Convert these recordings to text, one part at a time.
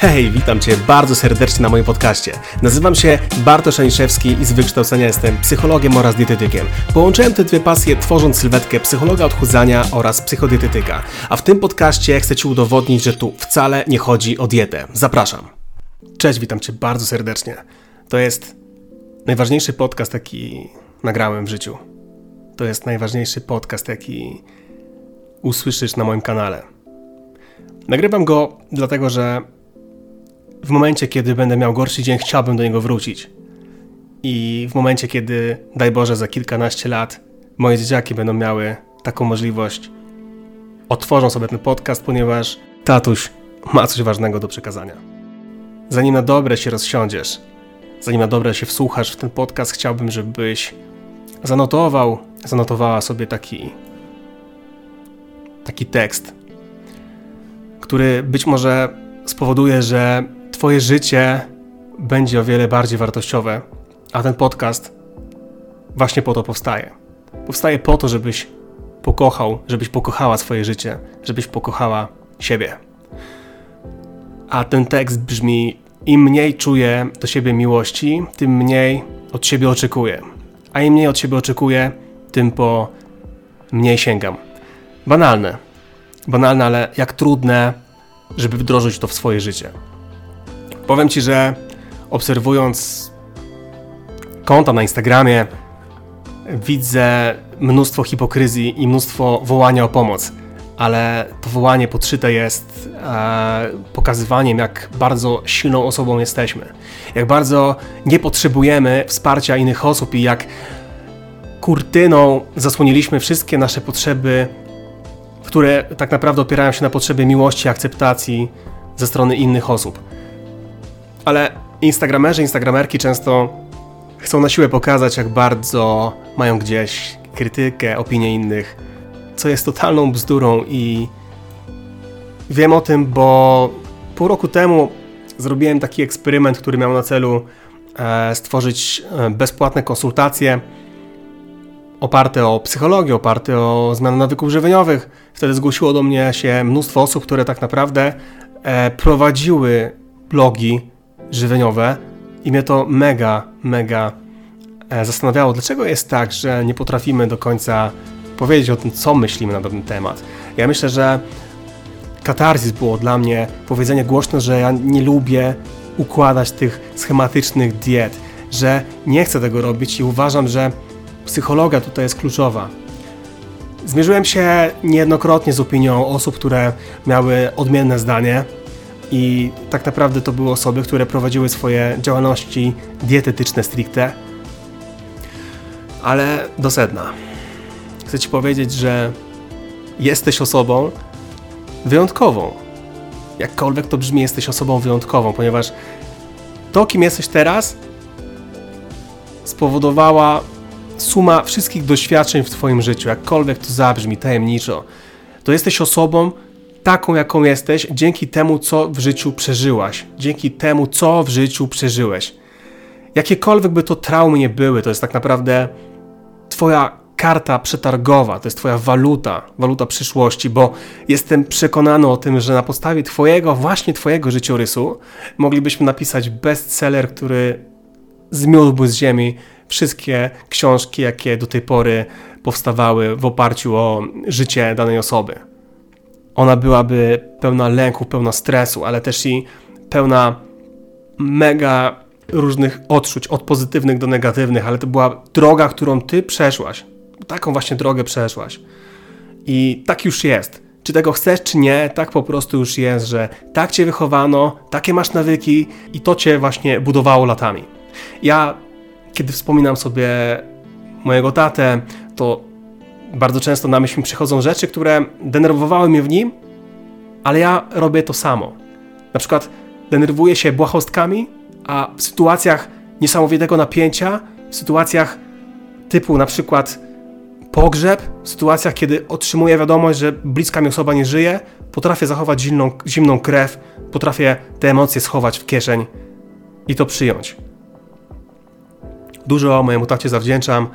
Hej, witam Cię bardzo serdecznie na moim podcaście. Nazywam się Bartosz Aniszewski i z wykształcenia jestem psychologiem oraz dietetykiem. Połączyłem te dwie pasje tworząc sylwetkę psychologa odchudzania oraz psychodietetyka. A w tym podcaście chcę Ci udowodnić, że tu wcale nie chodzi o dietę. Zapraszam. Cześć, witam Cię bardzo serdecznie. To jest najważniejszy podcast, jaki nagrałem w życiu. To jest najważniejszy podcast, jaki usłyszysz na moim kanale. Nagrywam go dlatego, że w momencie, kiedy będę miał gorszy dzień, chciałbym do niego wrócić. I w momencie, kiedy, daj Boże, za kilkanaście lat moje dzieciaki będą miały taką możliwość, otworzą sobie ten podcast, ponieważ tatuś ma coś ważnego do przekazania. Zanim na dobre się rozsiądziesz, zanim na dobre się wsłuchasz w ten podcast, chciałbym, żebyś zanotował, zanotowała sobie taki taki tekst, który być może spowoduje, że Twoje życie będzie o wiele bardziej wartościowe, a ten podcast właśnie po to powstaje. Powstaje po to, żebyś pokochał, żebyś pokochała swoje życie, żebyś pokochała siebie. A ten tekst brzmi: im mniej czuję do siebie miłości, tym mniej od siebie oczekuję. A im mniej od siebie oczekuję, tym po mniej sięgam. Banalne. Banalne, ale jak trudne, żeby wdrożyć to w swoje życie. Powiem Ci, że obserwując konta na Instagramie, widzę mnóstwo hipokryzji i mnóstwo wołania o pomoc, ale to wołanie podszyte jest e, pokazywaniem, jak bardzo silną osobą jesteśmy, jak bardzo nie potrzebujemy wsparcia innych osób i jak kurtyną zasłoniliśmy wszystkie nasze potrzeby, które tak naprawdę opierają się na potrzebie miłości, akceptacji ze strony innych osób. Ale instagramerzy, instagramerki często chcą na siłę pokazać, jak bardzo mają gdzieś krytykę, opinię innych, co jest totalną bzdurą i wiem o tym, bo pół roku temu zrobiłem taki eksperyment, który miał na celu e, stworzyć e, bezpłatne konsultacje oparte o psychologię, oparte o zmianę nawyków żywieniowych. Wtedy zgłosiło do mnie się mnóstwo osób, które tak naprawdę e, prowadziły blogi żywieniowe i mnie to mega, mega e, zastanawiało, dlaczego jest tak, że nie potrafimy do końca powiedzieć o tym, co myślimy na ten temat. Ja myślę, że katarzis było dla mnie powiedzenie głośno, że ja nie lubię układać tych schematycznych diet, że nie chcę tego robić i uważam, że psychologia tutaj jest kluczowa. Zmierzyłem się niejednokrotnie z opinią osób, które miały odmienne zdanie, i tak naprawdę to były osoby, które prowadziły swoje działalności dietetyczne stricte. Ale do sedna. Chcę Ci powiedzieć, że jesteś osobą wyjątkową. Jakkolwiek to brzmi, jesteś osobą wyjątkową, ponieważ to, kim jesteś teraz, spowodowała suma wszystkich doświadczeń w Twoim życiu, jakkolwiek to zabrzmi tajemniczo. To jesteś osobą, taką, jaką jesteś, dzięki temu, co w życiu przeżyłaś, dzięki temu, co w życiu przeżyłeś. Jakiekolwiek by to traumy nie były, to jest tak naprawdę Twoja karta przetargowa, to jest Twoja waluta, waluta przyszłości, bo jestem przekonany o tym, że na podstawie Twojego, właśnie Twojego życiorysu, moglibyśmy napisać bestseller, który zmiótłby z ziemi wszystkie książki, jakie do tej pory powstawały w oparciu o życie danej osoby ona byłaby pełna lęku, pełna stresu, ale też i pełna mega różnych odczuć, od pozytywnych do negatywnych, ale to była droga, którą ty przeszłaś. Taką właśnie drogę przeszłaś. I tak już jest. Czy tego chcesz, czy nie, tak po prostu już jest, że tak cię wychowano, takie masz nawyki i to cię właśnie budowało latami. Ja, kiedy wspominam sobie mojego tatę, to bardzo często na myśl mi przychodzą rzeczy, które denerwowały mnie w nim, ale ja robię to samo. Na przykład denerwuję się błahostkami, a w sytuacjach niesamowitego napięcia, w sytuacjach typu na przykład pogrzeb, w sytuacjach, kiedy otrzymuję wiadomość, że bliska mi osoba nie żyje, potrafię zachować zimną, zimną krew, potrafię te emocje schować w kieszeń i to przyjąć. Dużo mojemu tacie zawdzięczam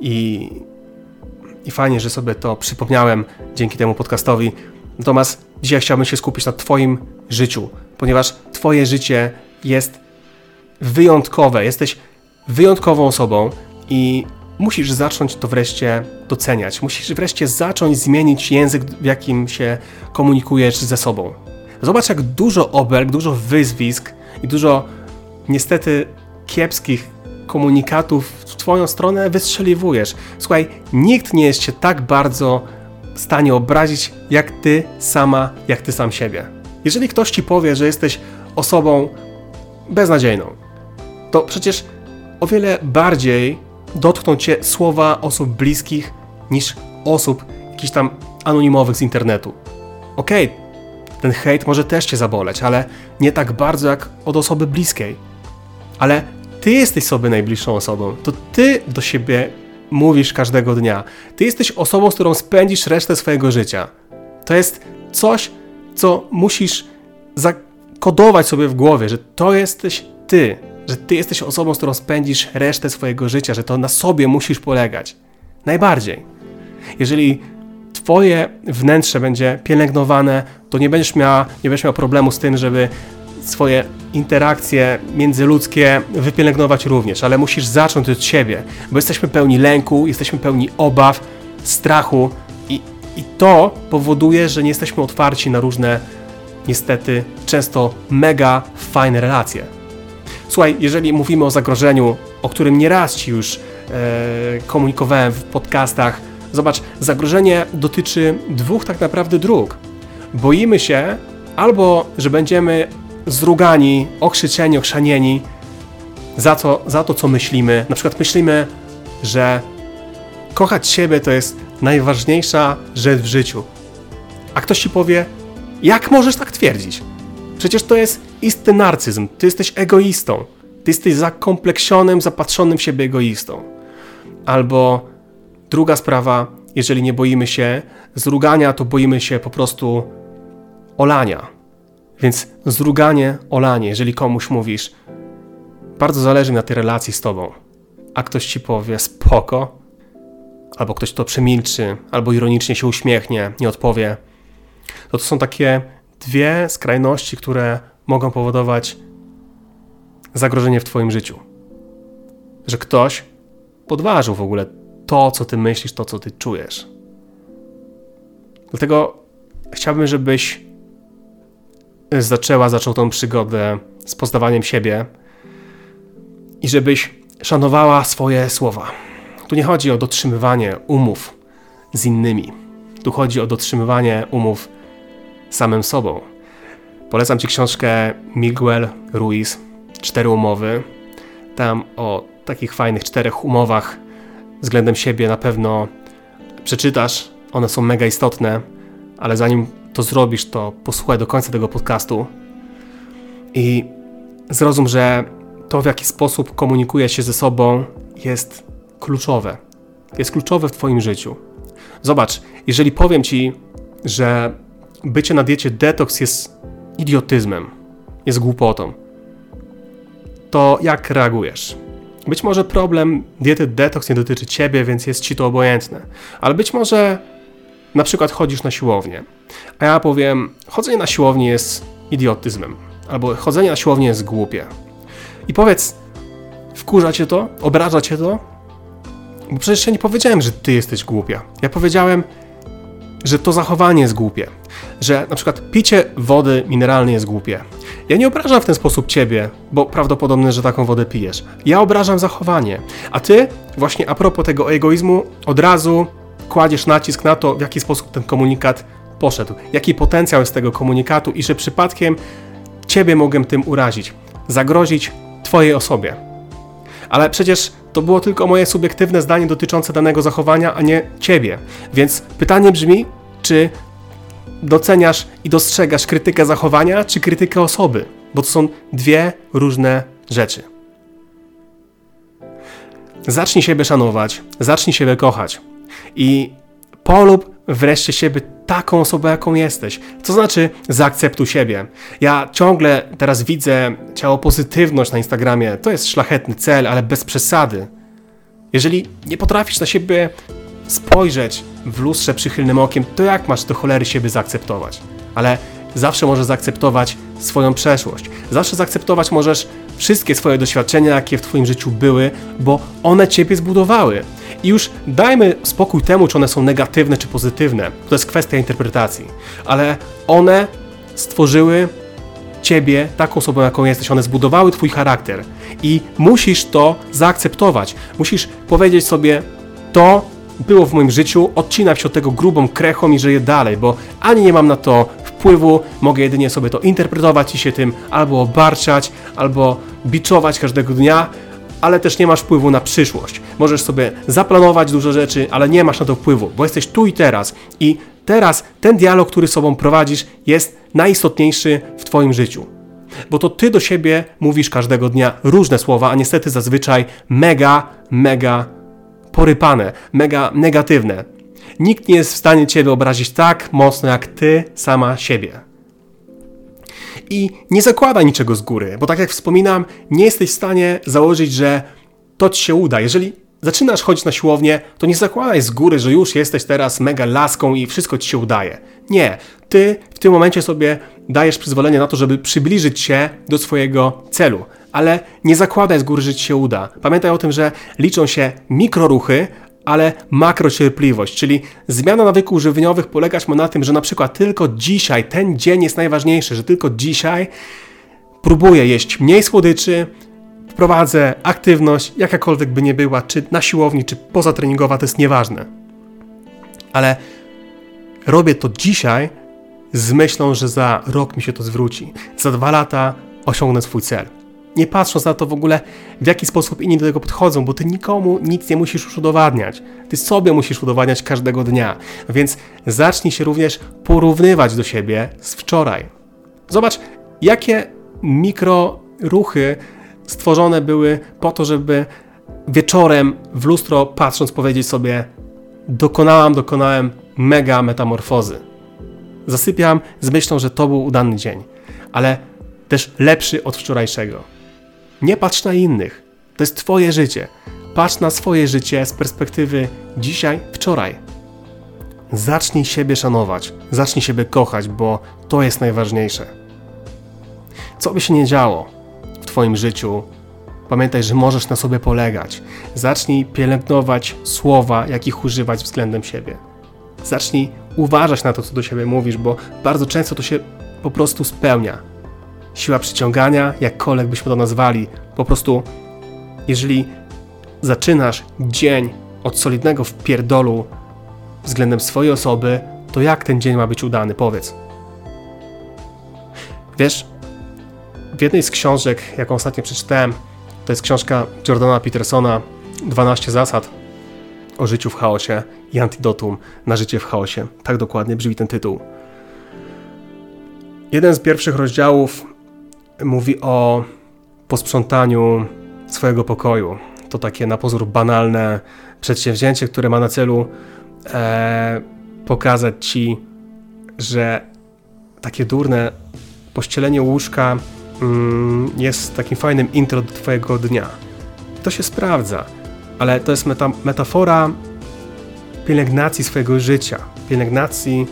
i i fajnie, że sobie to przypomniałem dzięki temu podcastowi. Natomiast dzisiaj chciałbym się skupić na Twoim życiu, ponieważ Twoje życie jest wyjątkowe. Jesteś wyjątkową osobą i musisz zacząć to wreszcie doceniać. Musisz wreszcie zacząć zmienić język, w jakim się komunikujesz ze sobą. Zobacz, jak dużo obelg, dużo wyzwisk i dużo niestety kiepskich komunikatów Twoją stronę wystrzeliwujesz. Słuchaj, nikt nie jest Cię tak bardzo w stanie obrazić, jak Ty sama, jak Ty sam siebie. Jeżeli ktoś Ci powie, że jesteś osobą beznadziejną, to przecież o wiele bardziej dotkną Cię słowa osób bliskich niż osób jakichś tam anonimowych z internetu. Okej, okay, ten hejt może też Cię zaboleć, ale nie tak bardzo jak od osoby bliskiej. Ale Ty jesteś sobie najbliższą osobą. To Ty do siebie mówisz każdego dnia. Ty jesteś osobą, z którą spędzisz resztę swojego życia. To jest coś, co musisz zakodować sobie w głowie, że to jesteś Ty że ty jesteś osobą, z którą spędzisz resztę swojego życia, że to na sobie musisz polegać. Najbardziej. Jeżeli twoje wnętrze będzie pielęgnowane, to nie będziesz miała, nie będziesz miał problemu z tym, żeby swoje interakcje międzyludzkie wypielęgnować również, ale musisz zacząć od siebie, bo jesteśmy pełni lęku, jesteśmy pełni obaw, strachu i, i to powoduje, że nie jesteśmy otwarci na różne, niestety, często mega fajne relacje. Słuchaj, jeżeli mówimy o zagrożeniu, o którym nieraz Ci już e, komunikowałem w podcastach, zobacz, zagrożenie dotyczy dwóch tak naprawdę dróg. Boimy się albo, że będziemy zrugani, okrzyczeni, okrzanieni za to, za to, co myślimy. Na przykład myślimy, że kochać siebie to jest najważniejsza rzecz w życiu. A ktoś ci powie, jak możesz tak twierdzić? Przecież to jest istny narcyzm. Ty jesteś egoistą. Ty jesteś zakompleksionym, zapatrzonym w siebie egoistą. Albo druga sprawa, jeżeli nie boimy się zrugania, to boimy się po prostu olania. Więc zruganie, olanie, jeżeli komuś mówisz, bardzo zależy mi na tej relacji z tobą, a ktoś ci powie spoko, albo ktoś to przemilczy, albo ironicznie się uśmiechnie, nie odpowie, to to są takie dwie skrajności, które mogą powodować zagrożenie w Twoim życiu. Że ktoś podważył w ogóle to, co Ty myślisz, to, co Ty czujesz. Dlatego chciałbym, żebyś zaczęła, zaczął tą przygodę z poznawaniem siebie i żebyś szanowała swoje słowa. Tu nie chodzi o dotrzymywanie umów z innymi. Tu chodzi o dotrzymywanie umów samym sobą. Polecam Ci książkę Miguel Ruiz Cztery umowy. Tam o takich fajnych czterech umowach względem siebie na pewno przeczytasz. One są mega istotne, ale zanim to zrobisz, to posłuchaj do końca tego podcastu i zrozum, że to w jaki sposób komunikujesz się ze sobą jest kluczowe. Jest kluczowe w Twoim życiu. Zobacz, jeżeli powiem Ci, że bycie na diecie detoks jest idiotyzmem, jest głupotą, to jak reagujesz? Być może problem diety detoks nie dotyczy ciebie, więc jest ci to obojętne, ale być może na przykład chodzisz na siłownię, a ja powiem, chodzenie na siłownię jest idiotyzmem, albo chodzenie na siłownię jest głupie. I powiedz, wkurza cię to? Obraża cię to? Bo przecież ja nie powiedziałem, że ty jesteś głupia. Ja powiedziałem, że to zachowanie jest głupie. Że na przykład picie wody mineralnej jest głupie. Ja nie obrażam w ten sposób ciebie, bo prawdopodobne, że taką wodę pijesz. Ja obrażam zachowanie. A ty, właśnie a propos tego egoizmu, od razu kładziesz nacisk na to, w jaki sposób ten komunikat poszedł, jaki potencjał jest tego komunikatu i że przypadkiem ciebie mogłem tym urazić, zagrozić twojej osobie. Ale przecież to było tylko moje subiektywne zdanie dotyczące danego zachowania, a nie ciebie. Więc pytanie brzmi, czy doceniasz i dostrzegasz krytykę zachowania, czy krytykę osoby? Bo to są dwie różne rzeczy. Zacznij siebie szanować, zacznij siebie kochać i polub wreszcie siebie taką osobę, jaką jesteś. Co znaczy zaakceptuj siebie? Ja ciągle teraz widzę ciało pozytywność na Instagramie. To jest szlachetny cel, ale bez przesady. Jeżeli nie potrafisz na siebie spojrzeć w lustrze przychylnym okiem, to jak masz do cholery siebie zaakceptować? Ale zawsze możesz zaakceptować swoją przeszłość. Zawsze zaakceptować możesz wszystkie swoje doświadczenia, jakie w Twoim życiu były, bo one Ciebie zbudowały. I już dajmy spokój temu, czy one są negatywne, czy pozytywne. To jest kwestia interpretacji. Ale one stworzyły Ciebie taką osobą, jaką jesteś. One zbudowały Twój charakter. I musisz to zaakceptować. Musisz powiedzieć sobie, to było w moim życiu, odcinam się od tego grubą krechą i żyję dalej, bo ani nie mam na to wpływu, mogę jedynie sobie to interpretować i się tym albo obarczać, albo biczować każdego dnia, ale też nie masz wpływu na przyszłość. Możesz sobie zaplanować dużo rzeczy, ale nie masz na to wpływu, bo jesteś tu i teraz i teraz ten dialog, który sobą prowadzisz, jest najistotniejszy w Twoim życiu. Bo to Ty do siebie mówisz każdego dnia różne słowa, a niestety zazwyczaj mega, mega porypane, mega negatywne. Nikt nie jest w stanie Ciebie obrazić tak mocno jak Ty sama siebie. I nie zakładaj niczego z góry, bo tak jak wspominam, nie jesteś w stanie założyć, że to Ci się uda. Jeżeli zaczynasz chodzić na siłownię, to nie zakładaj z góry, że już jesteś teraz mega laską i wszystko Ci się udaje. Nie. Ty w tym momencie sobie dajesz przyzwolenie na to, żeby przybliżyć się do swojego celu. Ale nie zakładaj z góry, że Ci się uda. Pamiętaj o tym, że liczą się mikroruchy, ale makrocierpliwość, czyli zmiana nawyków żywieniowych polegać ma na tym, że na przykład tylko dzisiaj, ten dzień jest najważniejszy, że tylko dzisiaj próbuję jeść mniej słodyczy, wprowadzę aktywność, jakakolwiek by nie była, czy na siłowni, czy pozatreningowa, to jest nieważne. Ale robię to dzisiaj z myślą, że za rok mi się to zwróci. Za dwa lata osiągnę swój cel nie patrząc na to w ogóle, w jaki sposób inni do tego podchodzą, bo ty nikomu nic nie musisz już udowadniać. Ty sobie musisz udowadniać każdego dnia. Więc zacznij się również porównywać do siebie z wczoraj. Zobacz, jakie mikroruchy stworzone były po to, żeby wieczorem w lustro patrząc powiedzieć sobie dokonałam, dokonałem mega metamorfozy. Zasypiam z myślą, że to był udany dzień, ale też lepszy od wczorajszego. Nie patrz na innych. To jest Twoje życie. Patrz na swoje życie z perspektywy dzisiaj, wczoraj. Zacznij siebie szanować, zacznij siebie kochać, bo to jest najważniejsze. Co by się nie działo w Twoim życiu, pamiętaj, że możesz na sobie polegać. Zacznij pielęgnować słowa, jakich używać względem siebie. Zacznij uważać na to, co do siebie mówisz, bo bardzo często to się po prostu spełnia siła przyciągania, jakkolwiek byśmy to nazwali. Po prostu, jeżeli zaczynasz dzień od solidnego wpierdolu względem swojej osoby, to jak ten dzień ma być udany? Powiedz. Wiesz, w jednej z książek, jaką ostatnio przeczytałem, to jest książka Jordana Petersona 12 zasad o życiu w chaosie i antidotum na życie w chaosie. Tak dokładnie brzmi ten tytuł. Jeden z pierwszych rozdziałów mówi o posprzątaniu swojego pokoju. To takie na pozór banalne przedsięwzięcie, które ma na celu e, pokazać ci, że takie durne pościelenie łóżka mm, jest takim fajnym intro do Twojego dnia. To się sprawdza, ale to jest meta metafora pielęgnacji swojego życia, pielęgnacji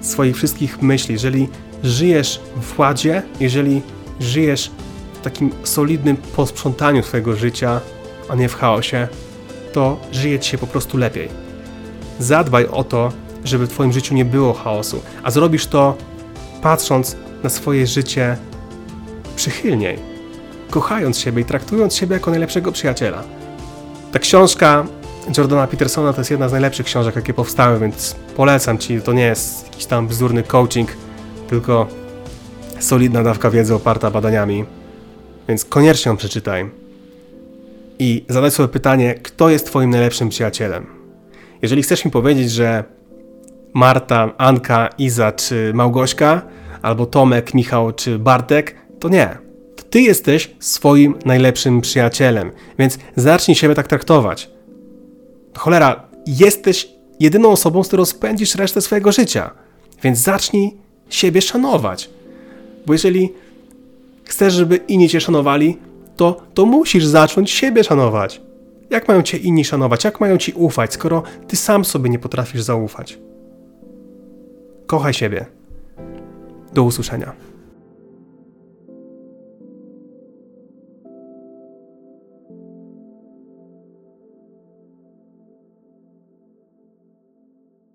swoich wszystkich myśli. Jeżeli żyjesz w ładzie, jeżeli żyjesz w takim solidnym posprzątaniu swojego życia, a nie w chaosie, to żyje ci się po prostu lepiej. Zadbaj o to, żeby w Twoim życiu nie było chaosu, a zrobisz to patrząc na swoje życie przychylniej, kochając siebie i traktując siebie jako najlepszego przyjaciela. Ta książka Jordana Petersona to jest jedna z najlepszych książek, jakie powstały, więc polecam Ci. To nie jest jakiś tam bzdurny coaching, tylko solidna dawka wiedzy oparta badaniami, więc koniecznie ją przeczytaj. I zadaj sobie pytanie, kto jest Twoim najlepszym przyjacielem? Jeżeli chcesz mi powiedzieć, że Marta, Anka, Iza czy Małgośka, albo Tomek, Michał czy Bartek, to nie. To ty jesteś swoim najlepszym przyjacielem, więc zacznij siebie tak traktować. Cholera, jesteś jedyną osobą, z którą spędzisz resztę swojego życia, więc zacznij siebie szanować. Bo jeżeli chcesz, żeby inni cię szanowali, to, to musisz zacząć siebie szanować. Jak mają cię inni szanować? Jak mają ci ufać, skoro ty sam sobie nie potrafisz zaufać? Kochaj siebie. Do usłyszenia.